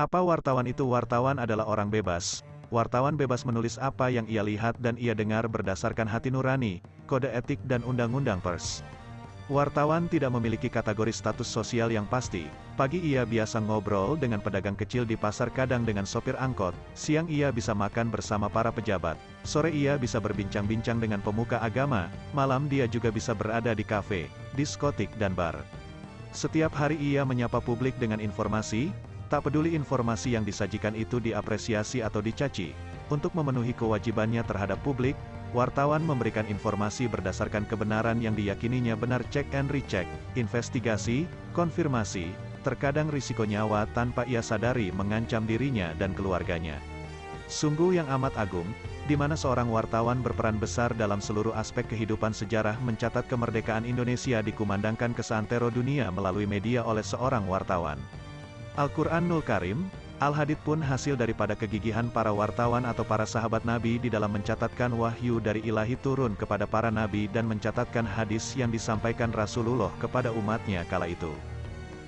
Apa wartawan itu? Wartawan adalah orang bebas. Wartawan bebas menulis apa yang ia lihat dan ia dengar berdasarkan hati nurani, kode etik dan undang-undang pers. Wartawan tidak memiliki kategori status sosial yang pasti. Pagi ia biasa ngobrol dengan pedagang kecil di pasar kadang dengan sopir angkot, siang ia bisa makan bersama para pejabat, sore ia bisa berbincang-bincang dengan pemuka agama, malam dia juga bisa berada di kafe, diskotik dan bar. Setiap hari ia menyapa publik dengan informasi, tak peduli informasi yang disajikan itu diapresiasi atau dicaci. Untuk memenuhi kewajibannya terhadap publik, wartawan memberikan informasi berdasarkan kebenaran yang diyakininya benar cek and recheck, investigasi, konfirmasi, terkadang risiko nyawa tanpa ia sadari mengancam dirinya dan keluarganya. Sungguh yang amat agung, di mana seorang wartawan berperan besar dalam seluruh aspek kehidupan sejarah mencatat kemerdekaan Indonesia dikumandangkan ke seantero dunia melalui media oleh seorang wartawan. Al-Quranul Karim, Al-Hadid pun hasil daripada kegigihan para wartawan atau para sahabat Nabi di dalam mencatatkan wahyu dari ilahi turun kepada para Nabi dan mencatatkan hadis yang disampaikan Rasulullah kepada umatnya kala itu.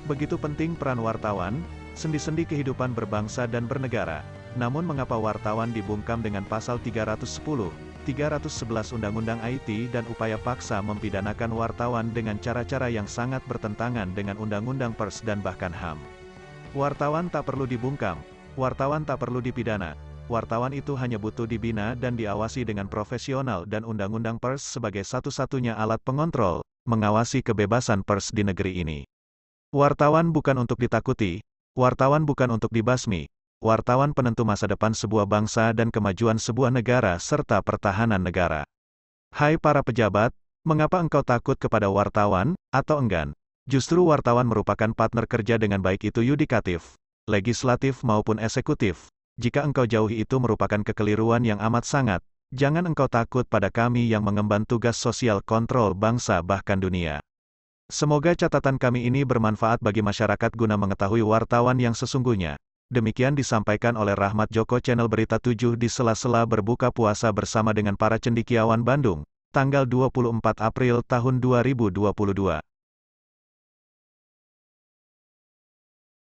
Begitu penting peran wartawan, sendi-sendi kehidupan berbangsa dan bernegara, namun mengapa wartawan dibungkam dengan pasal 310, 311 Undang-Undang IT dan upaya paksa mempidanakan wartawan dengan cara-cara yang sangat bertentangan dengan Undang-Undang Pers dan bahkan HAM. Wartawan tak perlu dibungkam, wartawan tak perlu dipidana, wartawan itu hanya butuh dibina dan diawasi dengan profesional dan Undang-Undang Pers sebagai satu-satunya alat pengontrol, mengawasi kebebasan pers di negeri ini. Wartawan bukan untuk ditakuti, wartawan bukan untuk dibasmi, wartawan penentu masa depan sebuah bangsa dan kemajuan sebuah negara serta pertahanan negara. Hai para pejabat, mengapa engkau takut kepada wartawan, atau enggan? Justru wartawan merupakan partner kerja dengan baik itu yudikatif, legislatif maupun eksekutif. Jika engkau jauhi itu merupakan kekeliruan yang amat sangat, jangan engkau takut pada kami yang mengemban tugas sosial kontrol bangsa bahkan dunia. Semoga catatan kami ini bermanfaat bagi masyarakat guna mengetahui wartawan yang sesungguhnya. Demikian disampaikan oleh Rahmat Joko channel Berita 7 di sela-sela berbuka puasa bersama dengan para cendikiawan Bandung, tanggal 24 April tahun 2022.